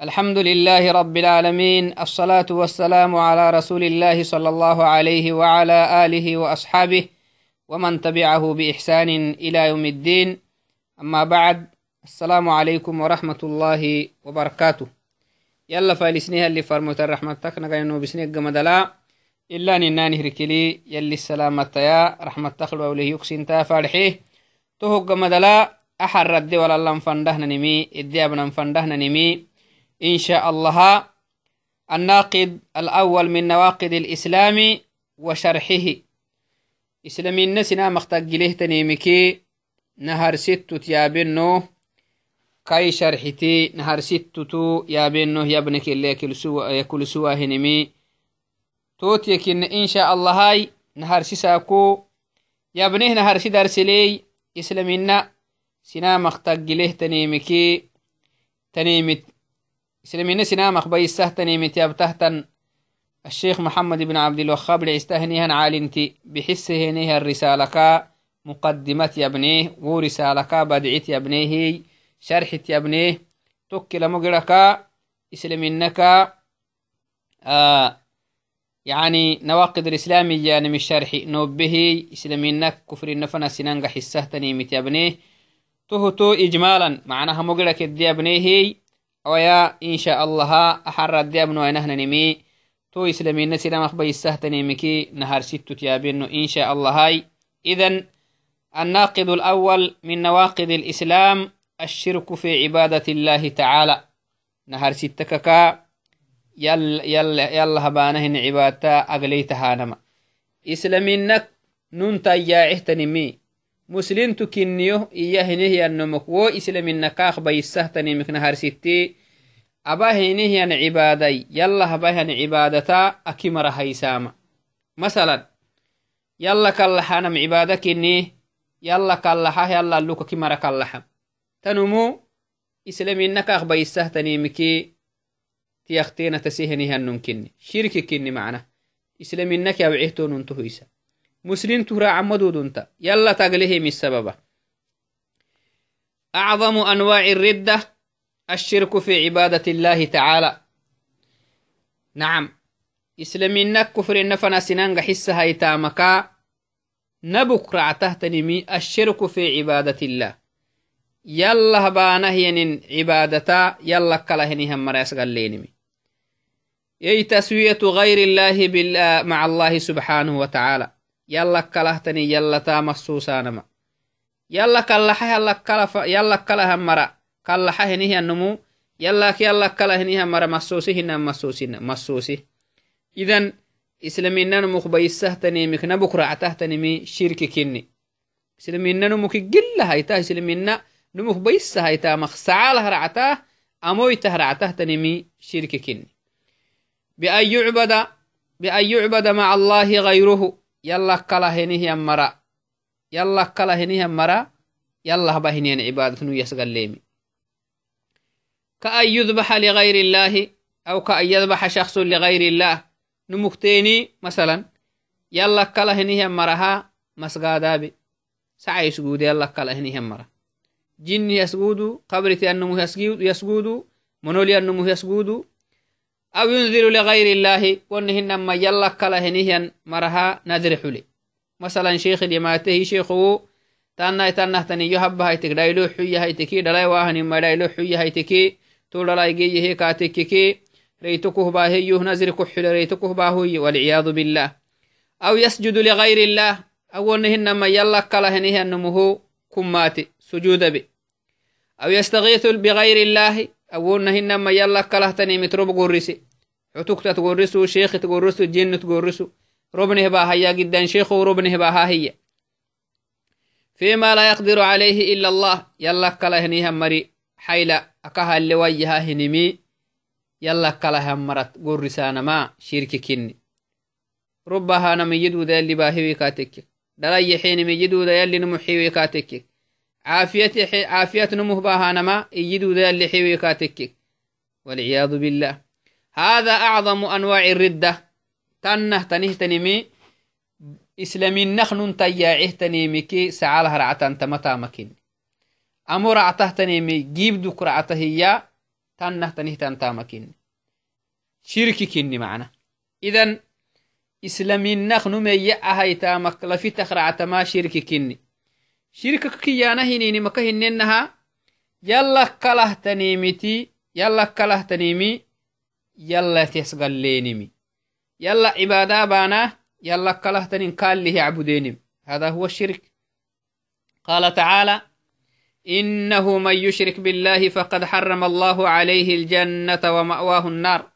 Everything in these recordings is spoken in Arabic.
الحمد لله رب العالمين الصلاة والسلام على رسول الله صلى الله عليه وعلى آله وأصحابه ومن تبعه بإحسان إلى يوم الدين أما بعد السلام عليكم ورحمة الله وبركاته يلا فالسنها اللي فرمت الرحمة تكنا قينو بسنة قمدلا إلا نناني هركلي يلي السلامة يا رحمة تخلو أوليه يكسين تافارحيه تهو قمدلا أحر ردي ولا الله فندهنا نمي إدي أبنا فندهنا نمي إن شاء الله الناقد الأول من نواقد الإسلام وشرحه. إسلامي النسنا مختقله تنيمكي نهر ست تيابنو. كاي شرحتي نهر ست تو يابنو. يابنك اللي يكل سوا هنمي. توت يكن إن شاء الله هاي نهر سساكو يابنه نهر سدرسلي إسلامينا سنا مختقله تنيمكي. تنيمت سلمين سنام أخبي السهتني متيابتهتن الشيخ محمد بن عبد الوهاب لعستهنيها عالنتي. بحسه نيها الرسالة مقدمة يبنيه ورسالة بدعت يبنيه شرحت يبنيه توكل مقرك إسلامينك آه يعني نواقض الإسلام يعني مش شرح نوبه إسلامينك كفر النفنا سنانغ حسهتني متيابنيه تهتو إجمالا. معناها مقرك الديابنيه ويا إن شاء الله أحر الديابن وينهن نمي. تو إسلامين نسينا مخبي السهتني مكي نهار ست تيابين إن شاء الله هاي. إذن الناقض الأول من نواقض الإسلام الشرك في عبادة الله تعالى. نهار ستككا يل يل يلا هبانهن عبادتا أغليتها نما. إسلامينك ننتا يا اهتنمي مسلمtu kinniyo iya hinihyannomok wo islaminakaak bayissahtanimik naharsitti aba hinihyan cibaday yalla habahan cibadata aki mara haysama masalan yalla kallahanam cibada kinni yalla kallaha yalla alluka ki mara kallaha tanumu islaminakaak bayissahtanimiki tiyaktina tasihinihannon kinni shirki kinni macna islaminaki awcihtonuntuhuisa مسلم ترى عمدو دونتا يلا من السبب أعظم أنواع الردة الشرك في عبادة الله تعالى. نعم. إسلامينك كفر النفنا سنان حسها يتامكا نبك رعته تنمي الشرك في عبادة الله. يلا بانهين عبادتا. يلا كلهنهم مريس قال يي تسوية غير الله مع الله سبحانه وتعالى. يلا كلهتني يلا تا مسوسانما يلا كلها يلا كلها يلا كلها مرا كلها هنيه النمو يلا كي يلا كلها هنيه مرا مسوسي هنا مسوسي مسوسي إذن إسلامينا نمك بيسهتني مك نبكرة عتهتني مي شرك كني إسلامينا نمك جل هايتا إسلامينا نمك يلا كلا هنيه مرا. يلا كلا هنيه مرا. يلا هبا هنين عبادة يسقل ليمي كأن يذبح لغير الله أو كأن يذبح شخص لغير الله. نمكتيني مثلا. يلا كلا هنيه مرها مسقادا بي سعى يسجود يلا كلا هنيه مرا. جن يسجودوا قبرتي أنه يسجودوا منولي أنه يسجودوا أو ينذر لغير الله ونهن ما يلا كلا هنيهن مرها نذر حلي. مثلا شيخ اليماته شيخه تانا تانا تاني يحب هايتك دايلو حي هايتكي دلاي واهن ما دايلو حي هايتكي تول دلاي جي هي كاتككي ريتكه باهي نذر كحل ريتكه باهي والعياذ بالله. أو يسجد لغير الله أو نهن ما يلا كلا هنيهن نمه كماتي سجود بي أو يستغيث بغير الله أولنا هنما يلا كله تني متروب قرسي حتوك تقرسو شيخ تقرسو جن تقرسو ربنه باها يا جدا شيخ وربنه باها هي فيما لا يقدر عليه إلا الله يلا كله هنيها مري حيلا أكها اللي ويها هنمي يلا كله مرت قرسانا ما شرك كني ربها نمي يدو ذا اللي باهي كاتك دلي حين ميجدو ذا يلي نمحي كاتك عافية عافية نمه باها نما يجدوا ذا اللي حيوي كاتك والعياذ بالله. هذا أعظم أنواع الردة. تنه تنه تنمي إسلامي نخن تياعه تنمي سعالها رعتا تمتا مكين أمو رعته تنمي جيب دوك رعته هي تنه تنهتان تامكين. شركي كني معنا. إذن إسلامين نخ نمي أهي تامك. لفي تخرع ما شركي كني شركك كيانا هنيني مكهننها يلا كله تنيمتي يلا كله تنيمي يلا تسقلينمي يلا عبادة بانا يلا كله تنين قال له عبدينم هذا هو الشرك قال تعالى إنه من يشرك بالله فقد حرم الله عليه الجنة ومأواه النار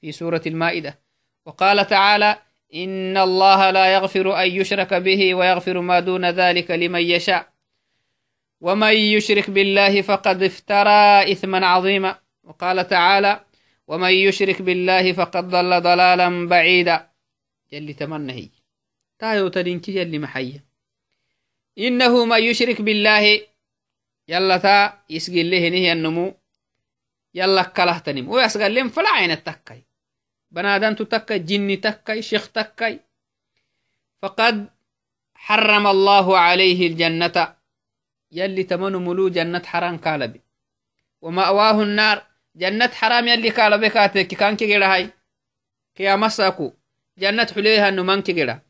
في سورة المائدة وقال تعالى إن الله لا يغفر أن يشرك به ويغفر ما دون ذلك لمن يشاء. ومن يشرك بالله فقد افترى إثما عظيما. وقال تعالى ومن يشرك بالله فقد ضل ضلالا بعيدا. يلي تمنى هي تايو تدينكي يلي محيا إنه من يشرك بالله يلا تا يسقل له نهي النمو يلا كله تنم ويسقل لهم فلا عين التكي بنادم تكي جني تكي شيخ تكي فقد حرم الله عليه الجنة. يلي تمن ملو جنة حرام كالبي. ومأواه النار. جنة حرام يلي كالبي كاتك كان كي هاي. كي أمساكو. جنة حليها نمان كي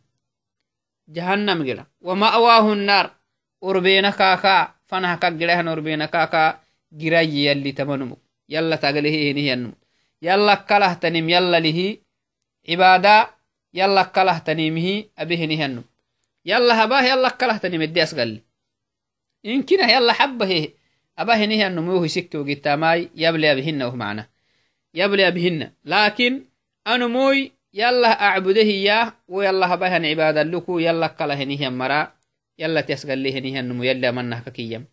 جهنم جرا ومأواه النار. أربينا كاكا. فنها كا جرهن أربينا كاكا. جراي يلي تمنمو يلا تغليه هني ينمو يلا كله تنم يلا له عبادة يلا كله تنمه أبيه نهنم. يلا هباه يلا كله تنم الدي أسقل. إن كنا يلا حبه أباه نهنم يوه سكي وقتاماي يبلي بهن وهو معنا. يبلي بهن لكن أنا موي يلا أعبده إياه ويلا هبهن عبادة لكو يلا كله نهن مرا يلا تسقل له نهن يلا منه ككيم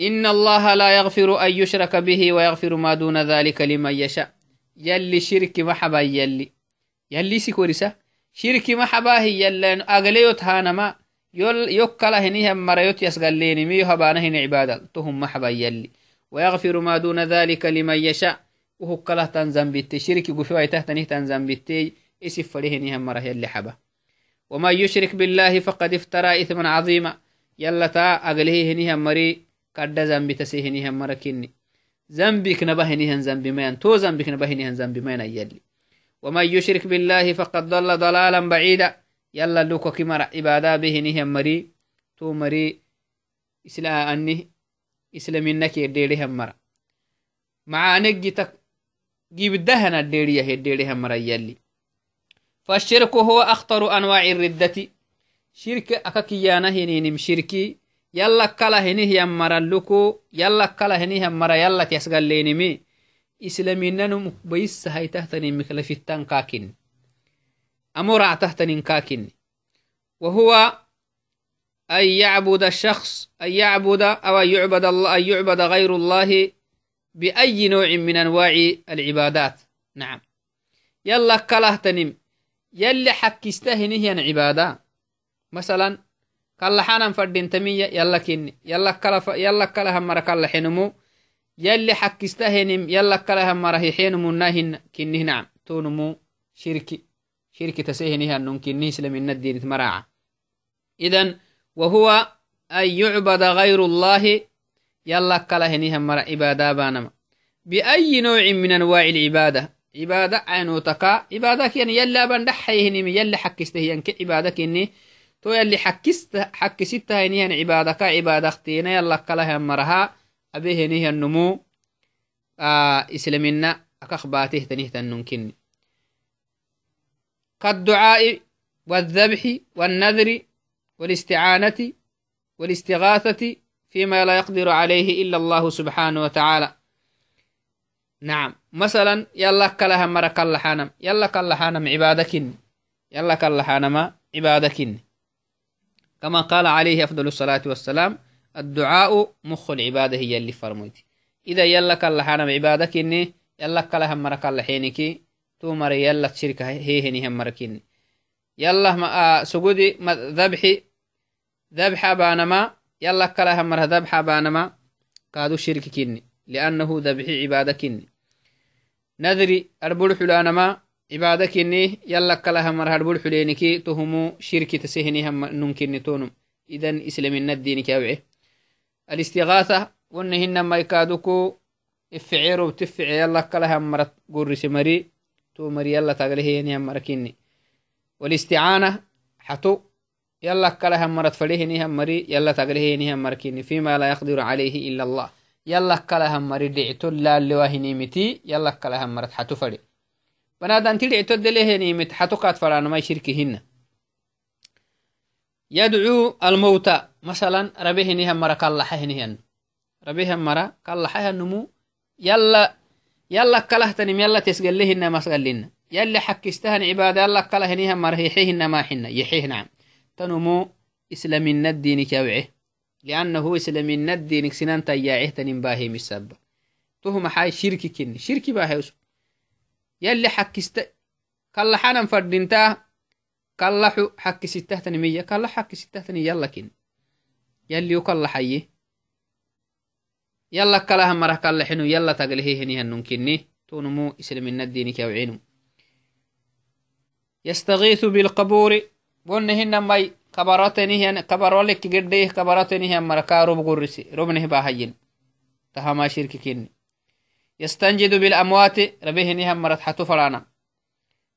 إن الله لا يغفر أن يشرك به ويغفر ما دون ذلك لمن يشاء. يلي شرك محبا يلي. يلي سكورسة شرك محبا هي يلي أغليوت هانما. يوكلا هنيهم مريوت يسغليني. ميو هبانهن عبادة. تهم محبا يلي. ويغفر ما دون ذلك لمن يشاء. وهو تنزم بيتي. شرك قفوا تهتنه تنزم بيتي. اسف فريهنهم مره يلي حبا. وما يشرك بالله فقد افترى إثما عظيما. يلا تا أغليه هنيهم مري. Kadda zambi tasehinihan mara kinni zambik nabahinihan zambi mayan to zambik nabahinihan zambi mayan ayyalli ومن يشرك بالله فقد ضل ضلالا بعيدا يلا لوكو كمر عبادة بهنهم مري تو مري إسلا أني إسلامينك يديرهم مرا مع نجتك جيب الدهن الديرية يديرهم مرا يلي فالشرك هو أخطر أنواع الردة شرك أكاكيانا هنين شركي yalla kala henih yammaralluku yalla kala henih yammara yalla tiasgallenimi islaminanum bayisahaytahtanin miklafittan kakin amuractahtanin kakin وهو أن يعبد الشخص أن يعبد أو أن يعبد الله أن يعبد غير الله بأي نوع من أنواع العبادات نعم يلا كله تنم يلي حكستهنه عبادة مثلا كلا حنان فردين تمية يلا كني يلا كلا ف... يلا كلا هم مرا كلا حنمو يلا حك استهنم يلا كلا هم مرا هي حنمو نهن كني نعم تونمو شركي. شركي تسهنها نون كني سلم إن الدين تمرع إذا وهو أن يعبد غير الله يلا كلا هنيها مرا إبادة بانما بأي نوع من أنواع العبادة؟ عبادة عينو تقا عبادة كيان يلا بندحيهنم يلا حك استهيان كعبادة كني to yalli xakkisittahaynihan cibaadaka cibaadaktiina yallakalahan maraha abehenihannumu islamina akakbaatehtanihtannunkini كالدعاء والذبح والنذر والاستعانة والاستغاثة فيما لا يقدر عليه إلا الله سبحانه وتعالى. نعم. مثلا يلا كلها مرة كلحانم يلا كلحانم عبادكن. يلا كلحانم عبادكن. كما قال عليه أفضل الصلاة والسلام الدعاء مخ العبادة هي اللي فرميتي إذا يلا كلا حانم عبادك إني يلا كلا هم مرك الله حينك تو مر يلا تشرك هي هني هم مركيني يلا ما آه سجودي ذبحي ذبح بانما يلا كلا هم مر ذبح بانما كادو شرك كني لأنه ذبحي عبادة كني. نذري أربول حلانما عبادة كني يلا كلها مرهر بول حلينكي تهمو شركة تسهني هم نمكن تونم إذن إسلام الدين كاوعي الاستغاثة ونهن ما يكادوكو ifficeero tiffice yalla kalahan marat gurrise mari to mari yalla taglehenihan marakinni walisticaana xatu yalla kalahan marat fadehenihan mari yalla taglehenihan marakinni fima la yaqdiru calayhi ila allah yalla kalahan mari dhicto laalewahinimiti yalla kalahan marat xatu fade banadanti dhicto delehenimit xatu kaad fadhanamai shirkihina يدعو الموتى مثلا ربهنها مرة كاللحهنهن ربها مرة كاللحها نمو. يلا يلا كلهتنم يلا تسقلهن مسقلنا يلا حكستهن عبادة يلا كلهنها مرهيحهن ما حنا. يحيه نعم. تنمو إسلامين الدين كوعه لأنه إسلامين الدين سنان تياعه تنم باهي مسبب. تهم حاي شركي كن شركي باهي حكست كاللحانا فردنتاه كاللحو حكي ستهتني مية كاللح حكي ستهتني يلا كن يلي يكاللحيه يلا كلها مرة كاللحنو يلا تقليه هني هننكني تونمو إسلام الدين كوعينو يستغيث بالقبور بونهن ماي كبراتني هن كبرولك قديه كبراتني هن مركا رب قرسي ربنه باهين تهما شرك كني يستنجد بالأموات ربهنها مرت حتو فلانا.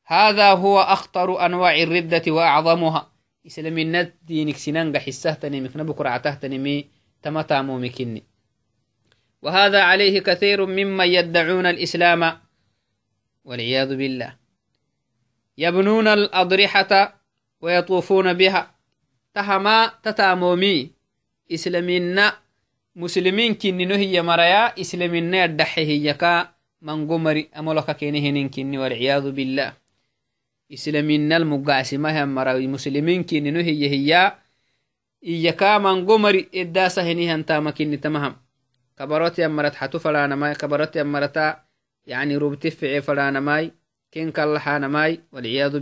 هذا هو أخطر أنواع الردة وأعظمها. إسلام الند دينك سنان حسه تنمك نبكر تنمي تمتا مومكني وهذا عليه كثير ممن يدعون الإسلام. والعياذ بالله. يبنون الأضرحة ويطوفون بها. تهما تتامومي إسلامنا مسلمين كني نهي مريا إسلامنا يدحه يكا من قمري أملك كينهن كني والعياذ بالله. إسلامنا المقاسمة مرا مسلمين كني نهي هي إيكا من قمري إداسة هنيهن تامكني تمهم كبرت يمرت حتو فلانا ماي كبرت يمرتا يعني ربتفعي فلانا ماي كين كالحانا ماي والعياذ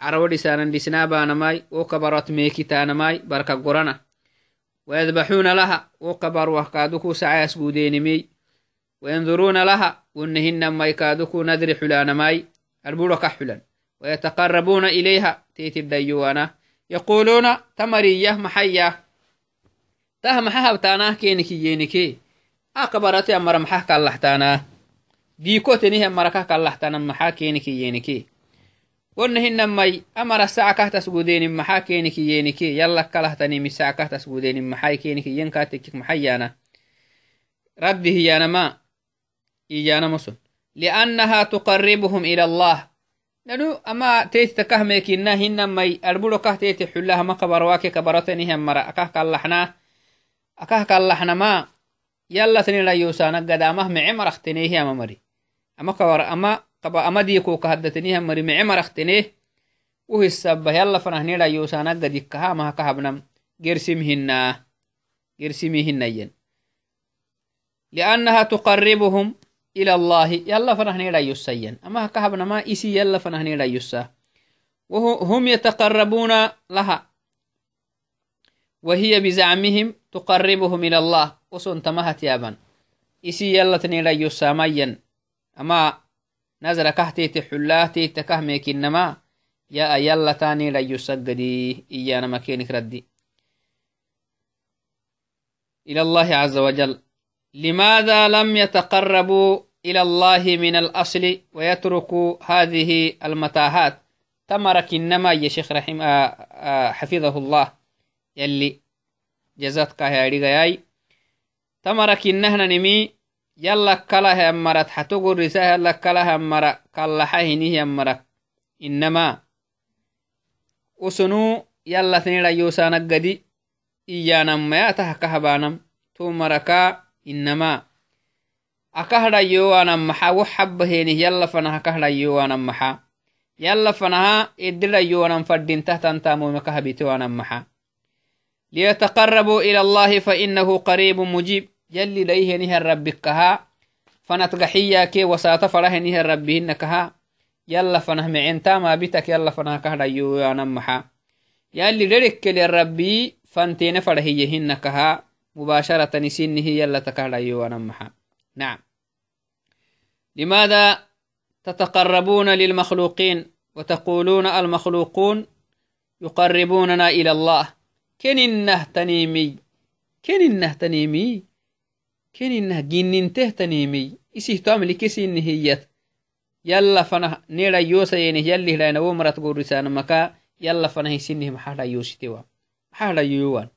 carawa dhisanan dhisnaabaanamai wo kabarat meekitaanamai barka gorana wayadbaxuuna laha wo kabarwah kaaduku sacayas guudeenimey wayanduruuna laha wonnahinamai kaaduku nadri xulaanamai arburo ka xulan. Wayataqarabuuna ilayha teetiddayuwana yaquluuna tamariyah maxaya tah maxa habtaanah keenikiyyeenikee a kabarate amara maxah kallaxtaanaa? Diikotenihi amaraka kallaxtaana maxaa keenikiyyeenikee yenike wonna hinamai amara saca kahtas gudenin maxaa keniki yenike yalla kalahtanimi saca kahtas gudenin maxai keniki yenkatekik maxayana raddi hiyanama iyanamoson liannaha tuqaribuhum ila allah nanu ama teeti takahmekina hinamai arburo kah teeti xulah ma kabarwake kabaratenihe mara akah kallaxnaa akah kallahnama yallatinirayosana gadamah mece maraktenehi ama mari ama kawar ama kaba ama diikuka haddateniha mari mece marakteneh uhisabba yalla fanahnirayosana gadikkaha amaha kahabnam gersim hinna gersimi hinnayen لأنها تقربهم إلى الله. يلا فنحن لا يسين أما كهبنا ما إسي يلا فنحن لا يسا وهم يتقربون لها. وهي بزعمهم تقربهم إلى الله. وسن تمهت يابا إسي يلا تنيلا يساميا أما نزل كهتي تحلاه تيتكه إنما يا يلا تاني لا يسجدي. إيانا مكينك ردي. إلى الله عز وجل. لماذا لم يتقربوا إلى الله من الأصل ويتركوا هذه المتاهات؟ تمرك إنما يا شيخ رحمه حفظه الله. يلي جزاتك هيريغاي تمرك إنهنا نمي يلا كلا همرت حتقول رساه يلا كلا همرا كلا حيني همرك إنما وسنو يلا ثنيلا يوسانا قدي إيانا ما يتهكهبانم تو مركا إنما akahda yowanan maxa wo xabbahenih yalla fanaha kahda yowanan maxa yalla fanaha idira yowanan faddintahtantamomekahabitewanan maxa ليتقربوا إلى الله فإنه قريب مجيب. يلي ليه نهر ربكها فنتقحيا كي وساط فره نهر ربهنكها. يلا فنه معنتا ما بيتك يلا فنه كهدا يو نمحا يلي لرك للربي فانتين فرهيهنكها مباشرة نسينه يلا تكهدا يو نمحا نعم. لماذا تتقربون للمخلوقين وتقولون المخلوقون يقربوننا إلى الله؟ كن النهتنيمي كن النهتنيمي keninah ginnintehtanimi isihtoamli kesinihiyat yalla fanah nedhayoosayeni yallihidhaina wo marat gorisana maka yalla fanah isinih maxadhayoositewa maxadhayoyowan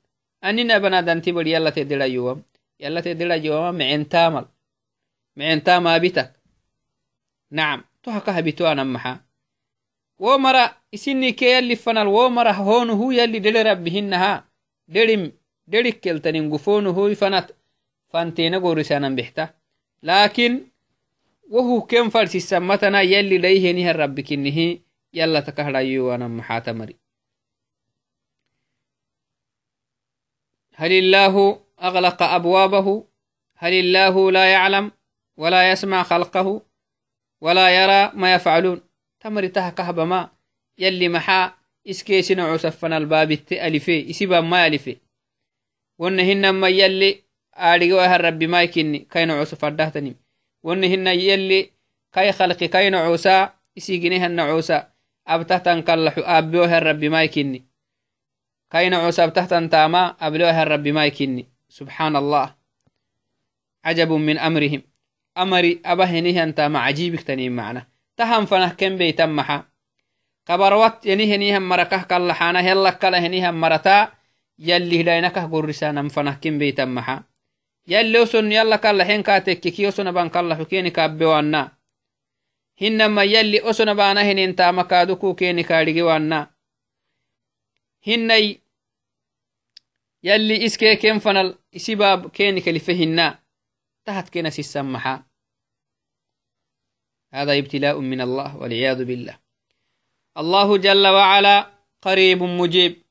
anina banadanti bari yallate dedhayowam yallate dedhayowama micentamal micentamabitak nacam tohaka habitoanan maxa wo mara isini ke yalli fanal wo mara honuhu yalli dede rabbihinaha derim derikkeltanin gufonuhui fanat fantena gorisanan bixta lakin wohu ken farsisammatana yalli dhaihenihan rabbikinihi yalla takahdayowanan maxata mari هل الله أغلق أبوابه؟ هل الله لا يعلم ولا يسمع خلقه ولا يرى ما يفعلون؟ تمر تها كهبما يلي محا إسكيسنا عسفنا الباب التألفي إسيبا ما ألفي ونهن ما يلي آرقوها الرب ما يكني كاين عسف الدهتني ونهن يلي كاي خلقي كاين عسا إسيقنيها النعوسا أبتهتن كالحو أبيوها الرب ما يكني. كاين عسا أبتهتن تاما أبلوها الرب ما يكني. سبحان الله عجب من أمرهم. أمري أبهنيها تاما عجيبك تنين معنا. تهم فنه كم بيتم محا قبروت ينهنيها مركه كاللحانة كاللحين كاتك كي وسن بان كاللحو كيني كابيوانا hinama yalli osona bana hininta makaduku keni kadhigi wanna hinnai yalli iskee ken fanal isibaab keni kalife hinna tahat kena sisamaxa هذا ابتلاء من الله والعياذ بالله. الله جل وعلا قريب مجيب.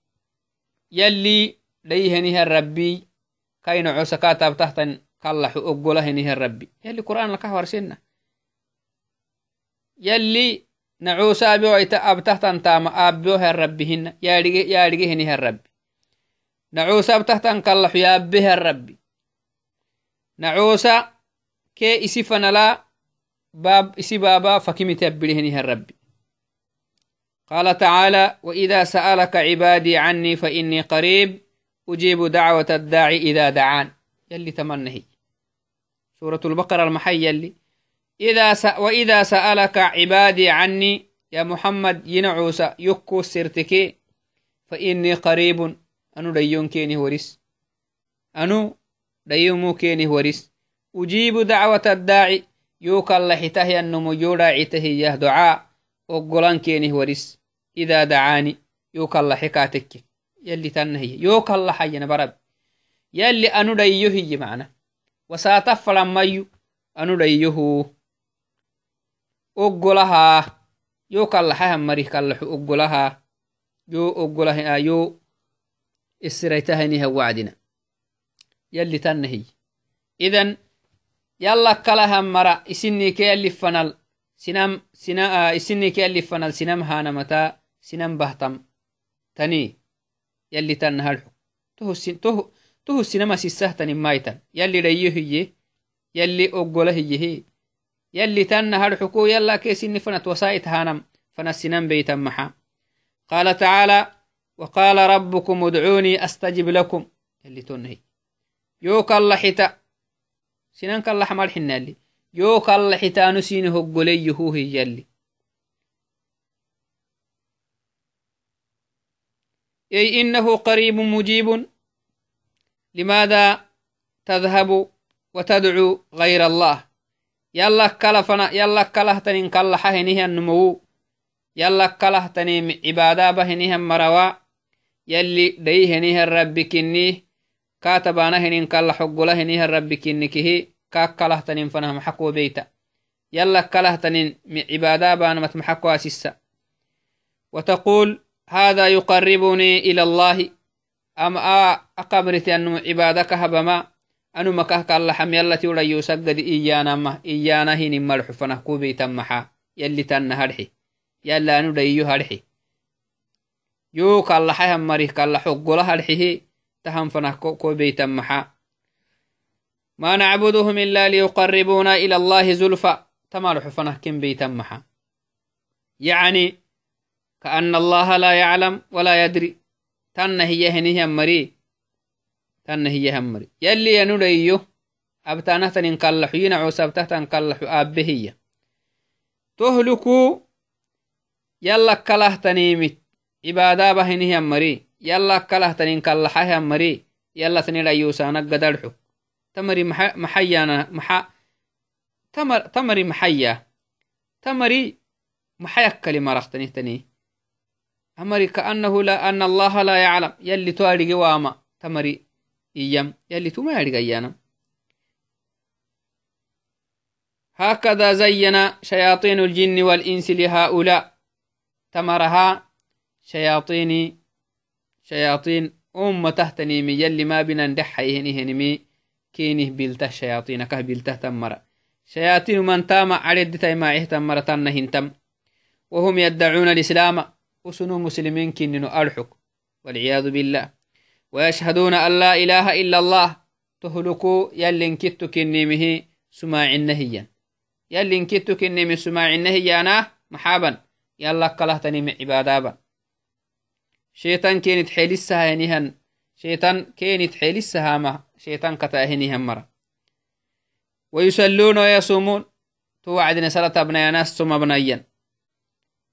يلي ليهنها الربي كاين عسكات تحت كالله أقولهنها الربي. يلي قرآن لك ورسنا يلي نعوسا بيويت أبتحتن تام أبيوها الربهن يارجهنها الربي. نعوسا أبتحتن كالله يا بها الربي. نعوسا كي إسفن لا باب إسي بابا فكمت يبلهنها الرب قال تعالى وإذا سألك عبادي عني فإني قريب أجيب دعوة الداعي إذا دعان. يلي تمنهي. سورة البقرة المحي يلي إذا س... وإذا سألك عبادي عني يا محمد ينعوس يكو سرتك فإني قريب أنو ديون كيني ورس. أنو ديومو كيني ورس. أجيب دعوة الداعي يوكاللحتهينمو يوداعتهيه دعاء وقلان كينه ورس. إذا دعاني يوكاللحكاتك يلي تنهي. يوكاللحين برب يلي أنو ديهي معنا. وساتفل ميو أنو ديهو أقلها يوكاللحها مريك كاللح أقلها يو أقلها يو. إسريتهنها وعدنا. يلي تنهي. إذن yalla kalahan mara isinni ke yallifanal sinam sina isinni ke yallifanal sinam hanamata sinam bahtam tani يلي تنها الحكم تهسين تهو تهو سينما سي سيستهتن مايتا يلي ديه هي يلي أقوله هي هي. يلي تنها الحكو يلا كيس فنت وسايت هانم فنسينم بيتا محا. قال تعالى وقال ربكم ادعوني أستجب لكم. يلي تنهي يوك الله حتى سينان كالله حمال حنالي. يوك الله حتى نسينه قولي هو هي يلي. أي إنه قريب مجيب. لماذا تذهب وتدعو غير الله؟ يلا كلفنا يلا كلهتني كلحه هنيه النمو يلا كلهتني عبادة بهنيه مروا. يلي ديه الرب كنيه كاتبانا هنين كلا حقولا هنيها الرب كنكه كاك كلهتنين فنها محكو بيتا. يلا كلهتنين عبادة بانا متمحكو أسسا وتقول هذا يقربني إلى الله. أم أقبرت أنه عبادك هبما؟ أنو مكه كالله حم يلا تيولا يسجد إيانا ما؟ إيانا هين ملح فنحكو بيتا محا يلي تن هرحي. يلا أنو ديو هرحي. يو كالله حيهم مريه كالله حقولا هرحي تهم فنه كو بيتا محا ما نعبدهم إلا ليقربونا إلى الله زلفى. تمالح فنه كم بيتا محا يعني كأن الله لا يعلم ولا يدري تن هي هنيه مري تن هي همري يلي ينوديو abtanahtanin kallaxu yinacoos abtahtan kallaxu aabbehiya tohluku yalla kalahtanimit cibaadaabahinihian mari yalla kalahtanin kallaxahian mari yallatnidhayuusaana gadarxu tamari maxayana maxa tamari maxaya tamari maxayakkali maraqtanihtani amari kaannahu la ana allaha la yaclam yalli to adhige waama tamari iyam yalli tuma adhigayana هكذا زين شياطين الجن والإنس لهؤلاء. تمرها شياطين شياطين أم تهتنيمي يلي ما بنا ندحيه نهنمي كينه بلته شياطين. كه بلته تمر. شياطين من تام عرد تيما تمر تنهن وهم يدعون الإسلام. وسنو مسلمين كنن أرحك والعياذ بالله. ويشهدون أن لا إله إلا الله تهلكوا يلي كتو كنيمه سماع النهيا يلي كتو كنيمه سماع النهيا أنا محابا. يلا كلهتني من عبادابا. شيطان كينت حيلسها ينهن شيطان كينت حيلسها ما. شيطان كتاهنهن مرة. ويسلون ويصومون. توعدنا سلطة ابن ناس ثم بنيا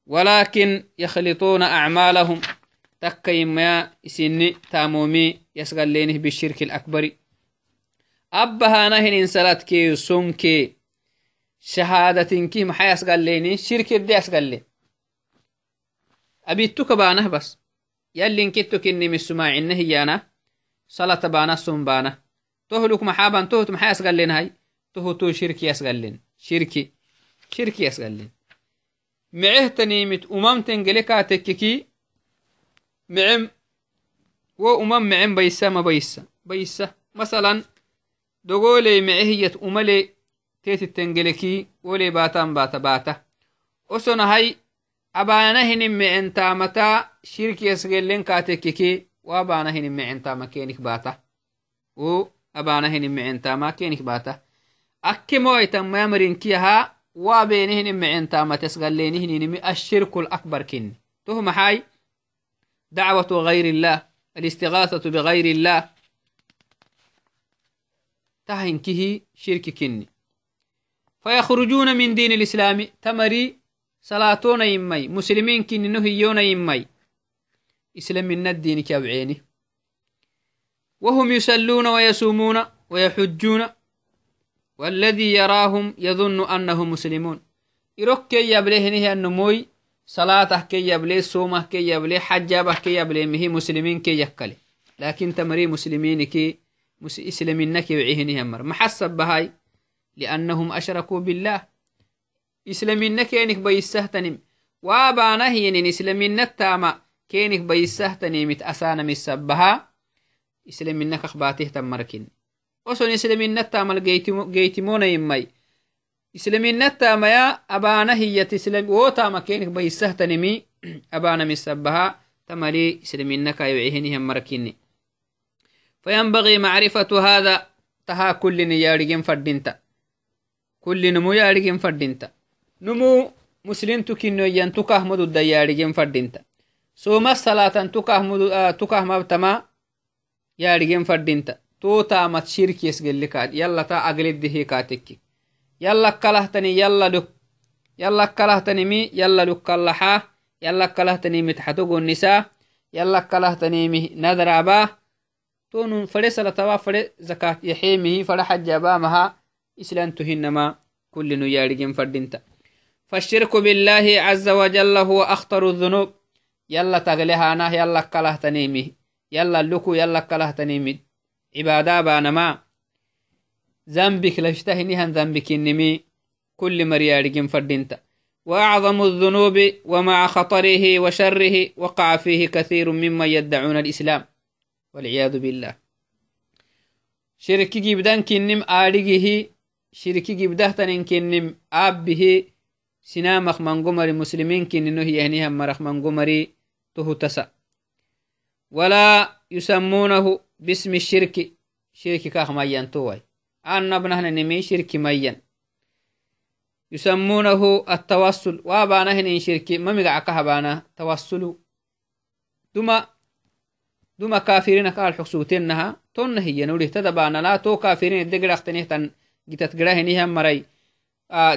ولكن يخلطون أعمالهم. تكي ما إسني تامومي يسغلينه بالشرك الأكبر. أبها نهن إنسالات كي سنكي شهادة كي محا يسغليني شرك دي يسغلي أبيتك بانه بس. يلي انكتو كني من سماع إنه يانا صلاة بانا سم بانا. تهلك محابا تهت محا يسغلين هاي تهتو شركي يسغلين شركي. شركي يسغلين معه تنيمت أمم تنقلكا تككي معم وأمم معم بيسا ما بيسا بيسا مثلا دقولي معهية أملي تيت التنقلكي ولي باتان باتا باتا. أسونا هاي أبانا هنم معن تامتا شركي يسغلين كاتككي وأبانا هنم معن تاما كينك باتا. و أبانا هنم وابينهن معين ما تسغلينهن الشرك الأكبر كن. تهم حاي؟ دعوة غير الله الاستغاثة بغير الله. تهين كه شرك كني فيخرجون من دين الإسلام تمري صلاتون يمي مسلمين كن نهيون يمي. إسلام من الدين كابعيني وهم يسلون ويسومون ويحجون والذي يراهم يظن أنهم مسلمون. إروك كي يبليه النموي صلاته كي يبليه صومه كي يبليه حجابه كي يبليه مهي مسلمين كي يكلي. لكن تمري مسلمين كي وعيه نهي أمر. محسب بهاي لأنهم أشركوا بالله. إسلامين كينك بيسهتنم. وابانا هي إسلامين التاما كينك بيسهتنم أسانا مسبها إسلامين أخباته تمركين. Oson islaminattamal geytimonayimai islaminattamaya abana hiyat wotama kenik baisahtanimi abana misabaha tamali islaminakayocihinihan marakini فينبغي معرفة هذا تها كل يارجين فردينتا كل نمو يارجين فردينتا نمو مسلم تكينو ين تكاه مدو دا يارجين فردينتا سوما الصلاة يارجين فردينتا توتامت شركيس قلكات يلا تا أقلده كاتك يلا كلهتني يلا لك. يلا كلهتني مي يلا لك كلحا يلا كلهتني متحتوق النساء يلا كلهتني مي نذر أبا. تون فري سلطوا فري زكاة يحيمه فري حج أبامها إسلام تهنما كل نيارجين فردينتا فالشرك بالله عز وجل هو أخطر الذنوب. يلا تغلها يلا كلهتني مي. يلا لكو يلا كلهتني مي. عبادة بانما ذنبك لشتهنها ذنبك النمي كل مريارج فردنت وأعظم الذنوب ومع خطره وشره وقع فيه كثير ممن يدعون الإسلام. والعياذ بالله. شركي جبدان كنم آلقه شركي جبده تنين كنم آبه. سنامخ من قمر مسلمين كننه يهنيها مرخ من قمر تهتسأ ولا يسمونه باسم الشرك شرك كاخ ميان توي أن نبنه نمي شرك ميان يسمونه التوسل وابانه إن شرك ما مقع كهبانا توسل دما duma kafirina kaal xuksuutennaha tonna hiya nurih tadabaanala to kafirin edegedhaqtenihtan gitat gedahinihan maray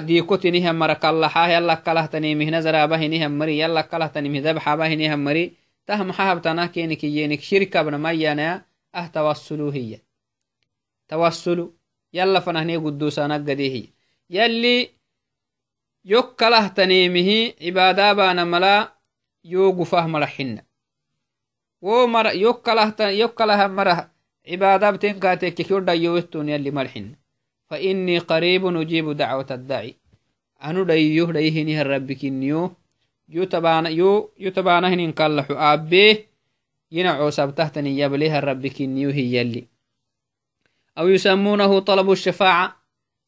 diikotinihan mara kallaxah yallakkalahtanimihna zarabahinihan mari yallakkalahtanimih dabxabahinihan mari tah maxahabtanah kenikiyyenik shirkabnamayanaya ah tawassulu hiya tawassulu yalla fanahne guddusanaggadehiya yalli yokkalahtanimihi cibaadaabana mala yo gufah maraxinna wo mara yokkalahtan yokkalaha mara cibaadabten kaatekek yodhayyowetton yalli marxinna فإني قريب أجيب دعوة الداعي أنو دايو دايهني الربكنيو يو تبانا يو يو تبانا هنين كالحو آبيه ينعو سبتهتني يبليها الربكنيو هي يلي. أو يسمونه طلب الشفاعة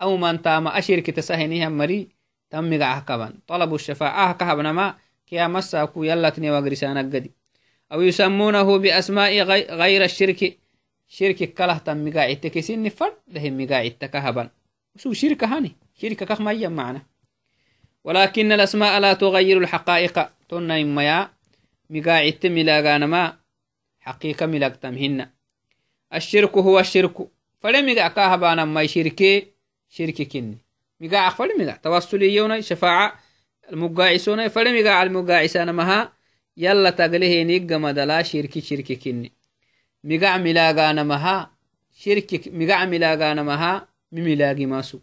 أو من تام أشرك تسهنيها مري تمغ أحكبا طلب الشفاعة أحكبنا ما كيا مساكو يلتني وغرسانا قدي أو يسمونه بأسماء غير الشرك شرك كله تمغا عتكسين فرد له مغا عتكهبا سو شرك هاني شرك كخ ما معنا. ولكن الأسماء لا تغير الحقائق تنا إميا مغا عت ملاغانا حقيقة ملاغتمهن الشرك هو الشرك. فلمغا كهبانا ما شركي شرك كني مغا عفل مغا توسلي يونا شفاعة. المقاعسون فلمغا على المقاعسان مها. يلا تقليه نيقا مدلا شركي شركي كني migac milaaganamaha shirki migac milaaganamaha mimilaagi masu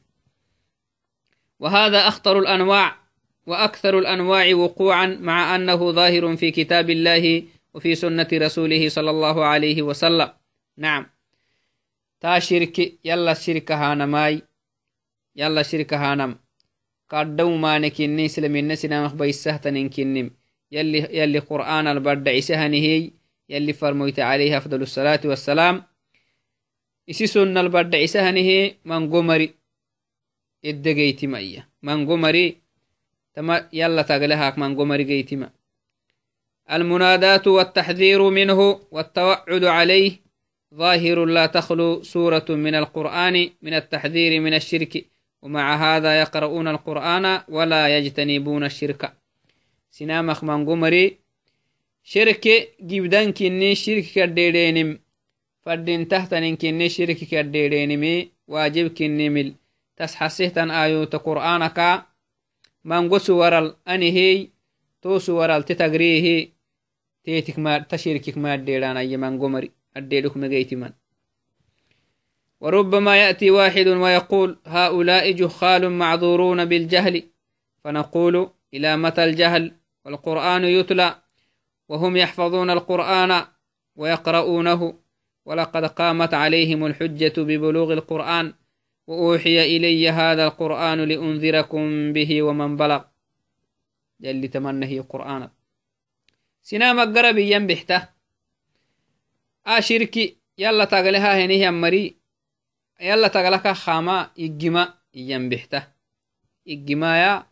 وهذا أخطر الأنواع وأكثر الأنواع وقوعا مع أنه ظاهر في كتاب الله وفي سنة رسوله صلى الله عليه وسلم. نعم. تا شرك يلا شرك هانماي يلا شرك هانم قدو ما نكني سلمين نسنا مخبي السهتن كنم يلي يلي قرآن البرد عسهنهي يلي فرمويت عليه أفضل الصلاة والسلام إسي سنة البرد عسهنه من قمري إدقيت مأية من قمري تما يلا تغلهاك من المناداة والتحذير منه والتوعد عليه ظاهر لا تخلو سورة من القرآن من التحذير من الشرك ومع هذا يقرؤون القرآن ولا يجتنبون الشرك. سنامخ من قمري شرك جبدان كني شرك كرديرينم فردين تحتن كني شرك كرديرينم واجب كني مل. تسحسيه تن آيوت قرآنك من قسو ورال أنهي توسو ورال تتقريهي ta shirkik maaddeedhaanayye mango mari addeedhuk megeytiman وربما يأتي واحد ويقول هؤلاء جهال معذورون بالجهل. فنقول إلى متى الجهل? والقرآن يتلى. وهم يحفظون القرآن ويقرؤونه. ولقد قامت عليهم الحجة ببلوغ القرآن. وأوحي إلي هذا القرآن لأنذركم به ومن بلغ. جل تمنه قرآن سنام القرب ينبحته آشركي يلا تغلها هنيه مري يلا تغلك خاما إجما ينبحته إجما يا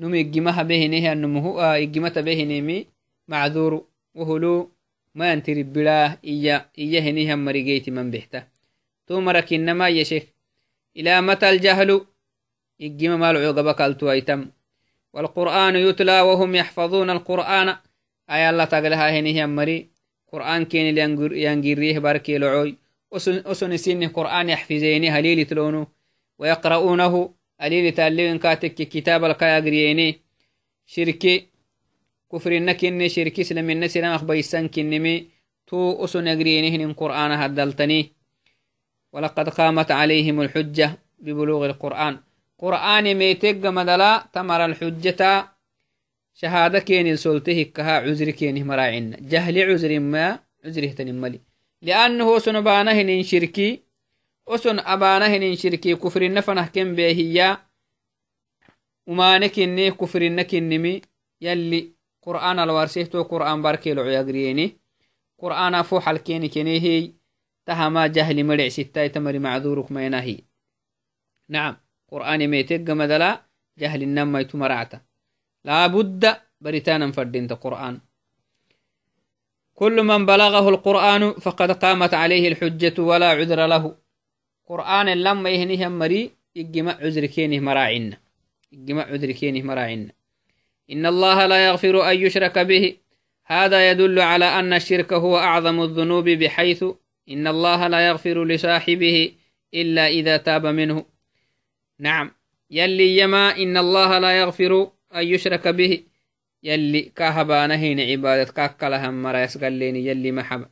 نمي إجما بهنيه النمو إجما بهنيمي معذور وهلو ما ينتري بلاه إيا إيا هنيهم مريقيت من بحته مرك إنما يشيخ إلى متى الجهل إجيم مال عقبك التويتم والقرآن يتلى وهم يحفظون القرآن ينجريه باركي لعوي أسن سن قرآن يحفظيني هليل تلونه ويقرؤونه هليل تالين كاتك كتاب القياقريني شركي كفرنا كني شرك سلمنا سلام أخبيسان كنمي تو أسو نقرينهن قرآن هدلتني ولقد قامت عليهم الحجة ببلوغ القرآن قرآن ميتق مدلا تمر الحجة شهادة كين سلته كها عذر كين مراعنا جهل عذر ما عذره تنملي لأنه سنبانه إن شركي أسن أبانه إن شركي كفر النفنه كم بهيا ومانك إني كفر النكنمي يلي قرآن الوارسيتو قرآن باركي لعو يقريني قرآن فوح الكيني كنيهي تهما جهل مرع ستاي تمر معذورك ما ينهي. نعم قرآن ميتك مدلا جهل النما يتمرعته. لا بد بريتانا فردينت قرآن. كل من بلغه القرآن فقد قامت عليه الحجة ولا عذر له. قرآن لما يهنيهم مري يجمع عذر كينه مراعنا يجمع عذر كينه مراعنا إن الله لا يغفر أن يشرك به. هذا يدل على أن الشرك هو أعظم الذنوب بحيث إن الله لا يغفر لصاحبه إلا إذا تاب منه. نعم. يلي يما إن الله لا يغفر أن يشرك به يلي كهبانا هين عبادة كاكلهم مرا يسقليني يلي محبا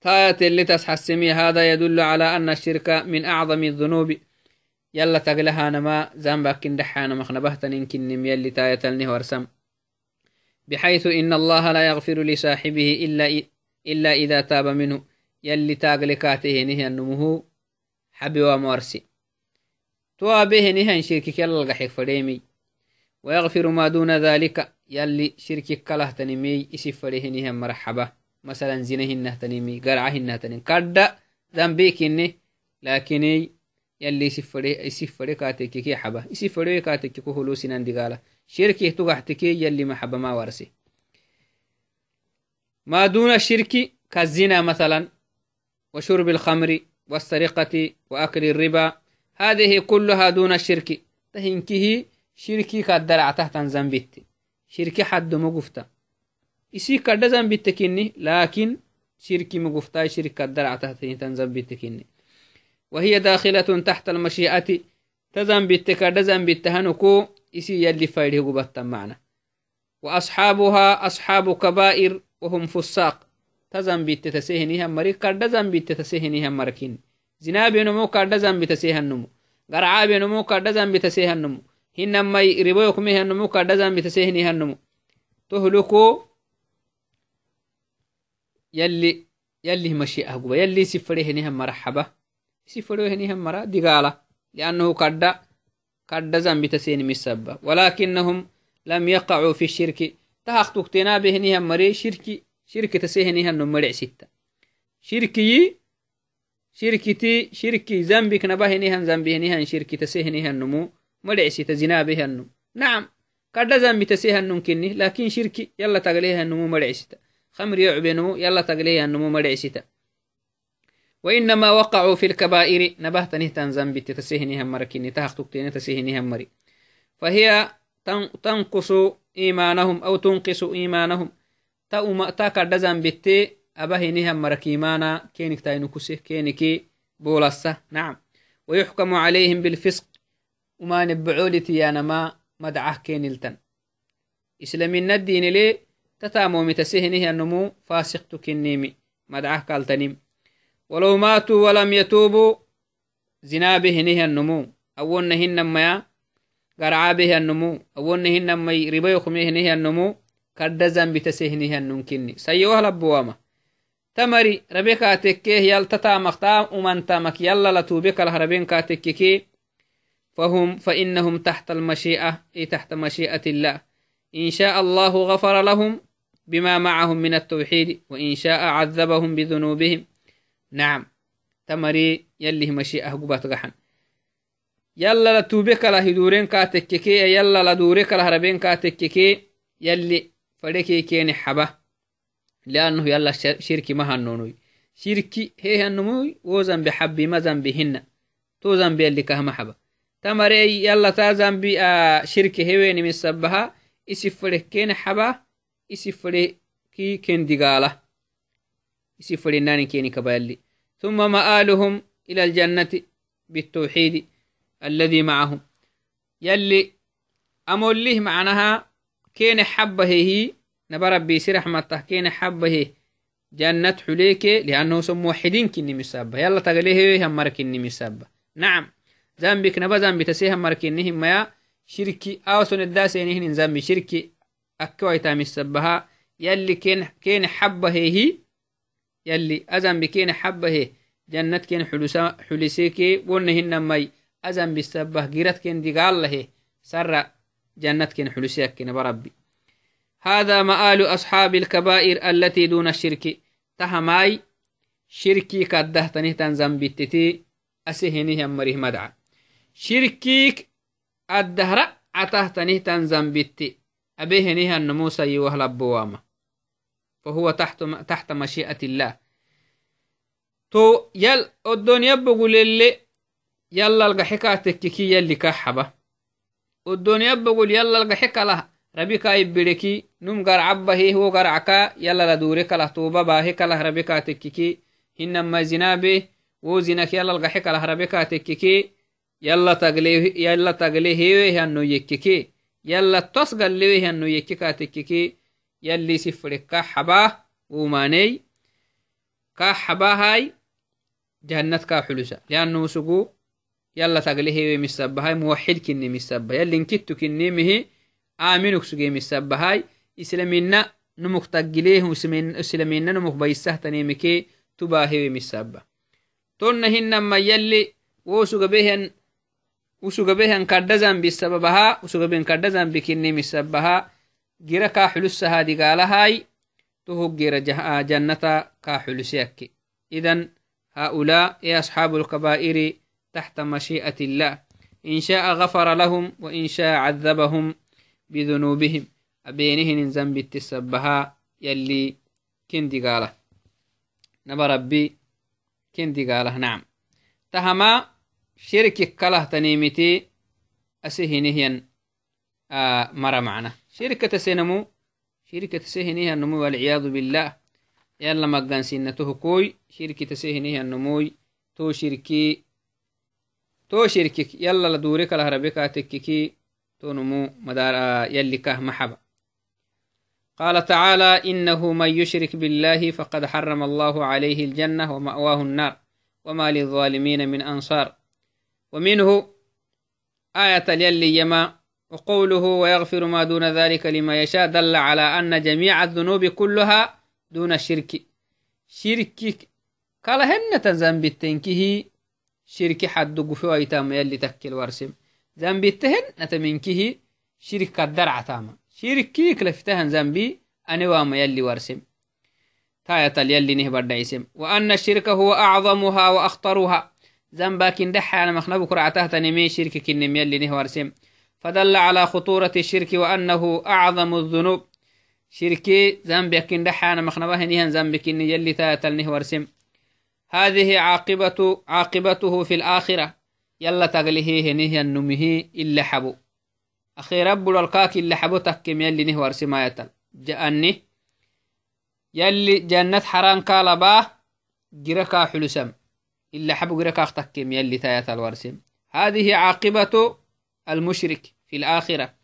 تاية اللي تسحسمي هذا يدل على أن الشرك من أعظم الذنوب. يلا تقلها نما زنبك دحانا مخنبهتن إنكن يلي تاية النهور بحيث إن الله لا يغفر لصاحبه إلا, إلا إذا تاب منه. يلي تاقلكاته نهي النمه حبي ومورسي توا به نهي شركك يلا القحيق فريمي. ويغفر ما دون ذلك يلي شركك كله تنمي إسف فريه نهي مرحبا. مثلا زنهن تنمي قرعهن تنمي. كرد ذنبيك إني لكن يلي يسفري كاتك كي حبا. يسفري كاتك كو هلوسنا دقالة. شركه تقحتك يلي محبا ما ورسي. ما دون الشرك كالزنا مثلا وشرب الخمر والسرقة وأكل الربا هذه كلها دون الشرك تهنكه شركي كالدرع تحت زنبت. شركي حد مقفتا إسي كد زنبت كني لكن شركي مقفتا شركي كالدرع تحت زنبت كني. وهي داخلة تحت المشيئة. تزنبت كد زنبت هنكو إسي يلي فايده قبتا معنا. وأصحابها أصحاب كبائر وهم فساق. تزنبت تسهنها مري كد زنبت تسهنها مركين. زنابينمو كد زنبت تسهنمو قرعابينمو كد زنبت تسهنمو hinamai riboyokme hanumu kadhazambitase hanumu tohluko yalli yalli mashi'ah guba yalli sifadehenihan marxaba sifadehenihan mara digala liannahu kadha kadha zambitaseni misaba walakinahum lam yaqacuu fi shirki tahaq tuktenabehenihan mare shirki shirki tasehenihanum marec sitta shirkiyi shirkiti shirki zambik nabahenihan zambihenihan shirki tasehenihanumu مدعسيت زنابه هنو نعم قد زنبت سيهنن كني لكن شركي يلا تقليه النمو مدعسيت خمر يعبنو يلا تقليه النمو مدعسيت وإنما وقعوا في الكبائر نبهت نهتان زنبت تسيهني هم مركني تهختك تسيهني هم مري فهي تنقص إيمانهم أو تنقص إيمانهم تا تا هم مركيمانا كينك تاينكسه كينك بولسة نعم. ويحكم عليهم بالفسق. وما نبعولتي يانا ما مدعه كينلتن. إسلامين الدين لي تتامو متسهنه النمو فاسق تكنيمي مدعه كالتنيم. ولو ماتوا ولم يتوبوا زنا بهنه النمو أولنهن ما قرعا به النمو أولنهن ما ربا يخمهنه النمو كردزن بتسهنه النمكني سيوه لبوامه تمري ربك تكيه يل تتامقتا ومن تامك يلا لتوبك الهربين كاتككي فهم فإنهم تحت المشيئة أي تحت مشيئة الله. إن شاء الله غفر لهم بما معهم من التوحيد وإن شاء عذبهم بذنوبهم. نعم. تمري يلي مشيئة قبات غحن. يلا لتوبك لهدورين كاتككي يلا لدورك لهربين كاتككي يلي فلكي كيني حبه لأنه يلا شركي ما هنونوي شركي هي هنموي وزن بحبي ما زنبهن تو زنبي اللي كهم حبه tamarey yala ta zambi a shirke heweni sabaha isi fare kene haba isi fare ki ken digala isi fare nani keni kabayalli ثم مآلهم إلى الجنة بالتوحيد الذي معهم. يلي أموليه معناها كين حبه هي. نبربي سي رحمته كين حبه جنة حليك لأنه سم موحدين كني مسابة يلا تقليه هم مركني مسابة نعم zambik naba zambi tasehan markinihimaya shirki awason eddasenihinin zambi shirki akkewaitamisabaha yalli kene xabahehi yalli azambi kene xabahe jannat ken xuliseke wonahinamai azambi sabah girat ken digaalahe sara جنة كن حلسيك كن بربي هذا مآل أصحاب الكبائر التي دون الشرك تهماي شركي كده تنهتن زنبتتي أسهنه أمره مدعى shirkiik addahra catahtanihtan zambitti abehenihan nomusayi wahlabbowaama fahuwa taxta mashi'ati illah to yal oddonyabbogulelle yallalgaxekaatekkiki yalli kaxaba oddonyabbogul yallalgaxe kalah rabika ibbireki num garcabahi wo garcaka yala la dure kalah tuba bahe kalah rabe ka tekkiki hinama zinabe wo zinak yalal kalah rabe ka tekkiki yalla tagle hewehanno yekkiki yalla tos gallewehanno yekki ka tekkiki yalli sifre ka xaba wumaney ka xabahay jahannat ka xulusa liannu sugu yalla tagle hewe misabahay muwaxid kinni misaba yallinkittu kinnimihi aaminuk suge misabahay islamina numuk taggilehu islamina numuk baysahtanimike tubahewe misaba tonna hinama yalli wo sugabehan usugabehan kadda zambi sababaha usugaben kadda zambi kinni misabaha gira ka xulusaha digaalahai tuhug gira jannata ka xulusiyakke idan هؤلاء يا أصحاب الكبائر تحت مشيئة الله إن شاء غفر لهم وإن شاء عذبهم بذنوبهم أبينهن ذنب التسبها يلي كندي قاله. نبى ربي كندي قاله نعم. تهما شرك كله تنيمتي أسهنهن آه مرة معنا. شركة سينمو شركة سهنها النمو والعياذ بالله. يلا مقان سنته كوي شركة سهنها النمو تو شركي تو قال تعالى إنه من يشرك بالله فقد حرم الله عليه الجنة ومأواه النار وما للظالمين من أنصار. ومنه آية يلي يما وقوله ويغفر ما دون ذلك لما يشاء دل على أن جميع الذنوب كلها دون الشرك. شرك قال هن ذنب التنكه شرك حد قفو أيتام يلي تكل ورسم. ذنب التهن نتمنكه شرك الدرع تاما. ذنبي أنا وما يلي ورسم. تاية يلي نهبر دايسم وأن الشرك هو أعظمها وأخطرها. ذنباكن دحانا مخنبك رعته تنمي شرك كنم يلي نهورسم فدل على خطورة الشرك وأنه أعظم الذنوب. شركي ذنبكن دحانا مخنبه نهن ذنبكن يلي تاتل نهورسم هذه عاقبة عاقبته في الآخرة. يلا تغليه نهن نمه إلا حبو. أخي رب الكاك إلا حبو تكم يلي نهورسم آية جأني يلي جنة حرام كالباه جركا حلسم. إلا حبو غيرك أختكم يلي تايات الورسم. هذه عاقبة المشرك في الآخرة.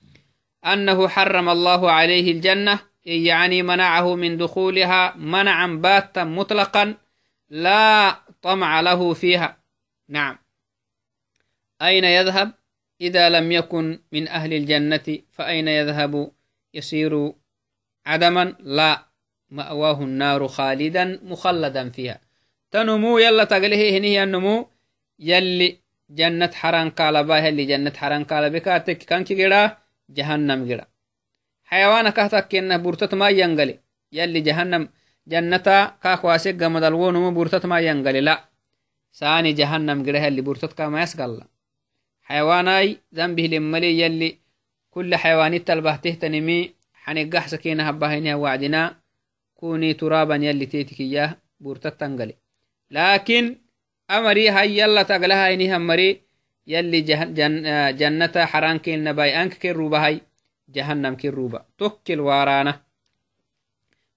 أنه حرم الله عليه الجنة يعني منعه من دخولها منعا باتا مطلقا لا طمع له فيها. نعم. أين يذهب؟ إذا لم يكن من أهل الجنة فأين يذهب؟ يصير عدما لا مأواه النار خالدا مخلدا فيها. تنمو يلا تقله هني النمو يلي جنة حران قالبا يلي جنة حران قالبا كاتك كانك جدا جهنم جدا حيوانا كهتك كينا برتت ما ينقلي. يلي جهنم جنة كاك واسق قمد الونمو برتت ما ينقلي لا. ساني جهنم جدا يلي برتت كما يسقل حيواناي ذنبه لملي يلي كل حيواني تلبه تهتنمي حنقح سكينة هبهينها وعدنا. كوني ترابا يلي تيتك إياه برتت تنقلي. لكن أمري هاي يلا تقلها إني همري. يلي جن جن جنة حران كين نباي. أنك كروبا هاي. جهنم كروبا تكل وارانا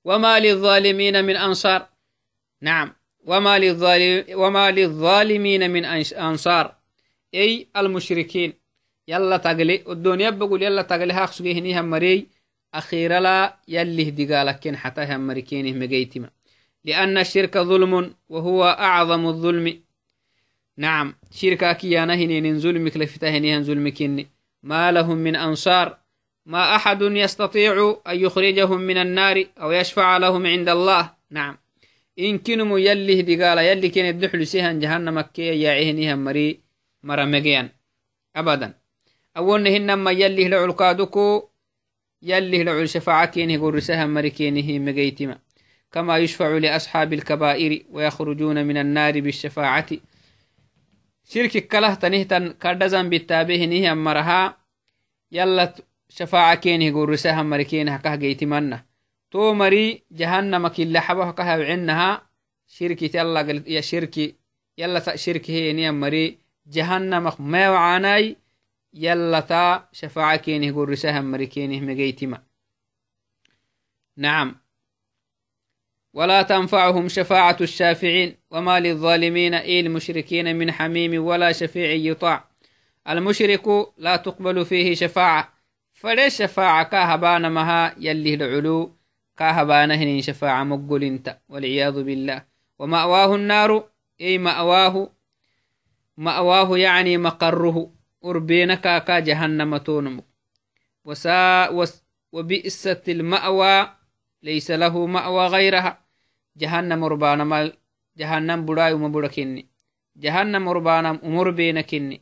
وما للظالمين من أنصار. نعم. وما, للظالم وما للظالمين من أنصار. أي المشركين. يلا تقلي الدنيا بقول يلا تقلي هاخ سجيه مري أخيرا لا يلي هدقالك حتى هم مريكينه مجيتما لأن الشرك ظلم وهو أعظم الظلم. نعم. شركا كيانا هنين ظلم كلفتا هنين ظلم كني ما لهم من أنصار. ما أحد يستطيع أن يخرجهم من النار أو يشفع لهم عند الله. نعم. إن كنم يلي دقال يلي كن الدحل سيهن جهنم كي يعيهنها مري مرمجيا أبدا. أولهن ما يلي لعلقادكو يلي لعل شفاعة كينه قرسها مري كينه مجيتما كما يشفع لأصحاب الكبائر ويخرجون من النار بالشفاعة. شرك كله تنهتن كردزن بالتابه نيه أمرها يلا شفاعة كينه قرسها مركينها كه جيتمنى تو مري جهنم كل حبه كه عنها شركة يلا يا شركي يلا شركة هي نيه مري جهنم ما وعاناي يلا تا شفاعة كينه قرسها مركينه مجيتما نعم. ولا تنفعهم شفاعة الشافعين وما للظالمين إي المشركين من حميم ولا شفيع يطاع. المشرك لا تقبل فيه شفاعة فليش شفاعة؟ كاهبان مها يلي العلو كاهبان هن شفاعة مقل انت والعياذ بالله. ومأواه النار أي مأواه مأواه يعني مقره. أربينك كا جهنم تونم. وساء وبئست المأوى. ليس له مأوى غيرها. جهنم ربانا ما جهنم براي وما كني جهنم ربانا أمر بينكني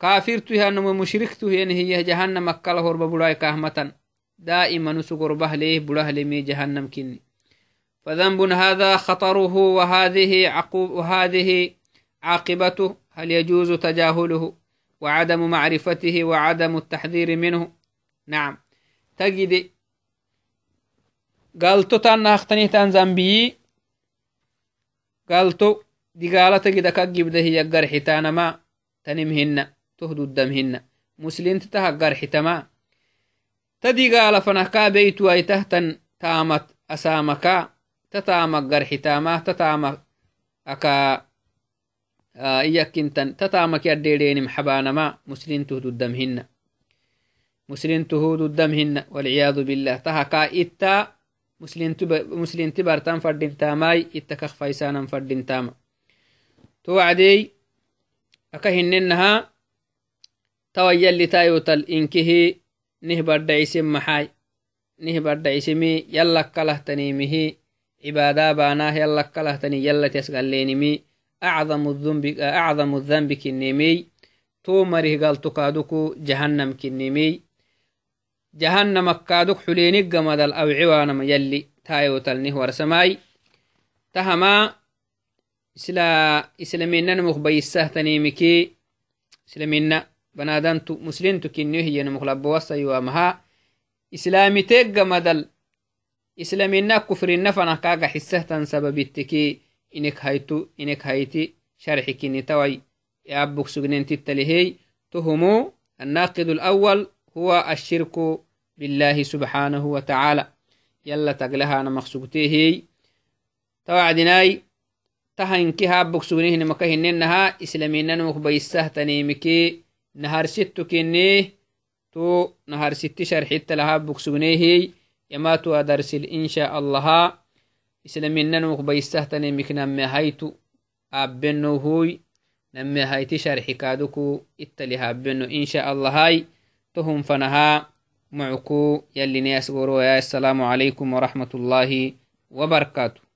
كافرت هنم مشركت هن هي جهنم أكله هرب براي كهمة دائما نسقر بهله بره لمي جهنم كني فذنب هذا خطره وهذه عقوب وهذه عاقبته هل يجوز تجاهله؟ وعدم معرفته وعدم التحذير منه. نعم. تجد. قالتو تانا اختنيه تان زنبي قالتو دقالة تجد كجب ده هي قرح تانا ما تنمهن تهدو الدمهن مسلم تتها قرح تما تدي قال فنكا بيتو اي تهتن تامت أسامكا تتامك قرح تاما تتامك أكا iyakintan tatamak yaddedeenim xabaanama muslintuhdu damhinna muslintuhudu damhinna walciyadu billah tahakaa itta muslinti bartan fadhintaamai itta kak faisanan fadhintaama to wacdey aka hinnenaha tawayyallitayotal inkihi nih badhacisim maxai nih badhacisimi yallakkalahtanimihi cibaada baanah yallakalahtani yallatias galleenimi أعظم الذنب أعظم الذنب كنيمي. تو مره قال تكادوكو جهنم كنيمي. جهنم كادوك حلينك جمد أو عوانا يلي تايو تلنه ورسماي. تهما إسلا إسلامينا مخبيسة تنيمكي إسلامينا بنادنتو مسلمتو كنيه هي مخلب وصا يوامها. إسلامي تيك جمدل إسلامينا كفر النفنا كاغا حسه سببتكي inek haytu inek hayti sharxikini tawai يابك سجنين تتلهي تهمو الناقد الأول هو الشرك بالله سبحانه وتعالى. يلا تقلها أنا مخسوقتيه توعدناي. تهنكي هابك سجنيه نمكهن إنها إسلامين مخبيسه تنيمكي. نهار ست كنيه تو نهار ست شرحت لها بكسونيه يماتوا أدرسل إن شاء الله. إسلامينا نوك بيستهتن مكنا مهايتو أبنو هوي نم مهايتي شرح كادوكو إتليها أبنو إن شاء الله هاي تهم فنها معكو يلي ناس السلام عليكم ورحمة الله وبركاته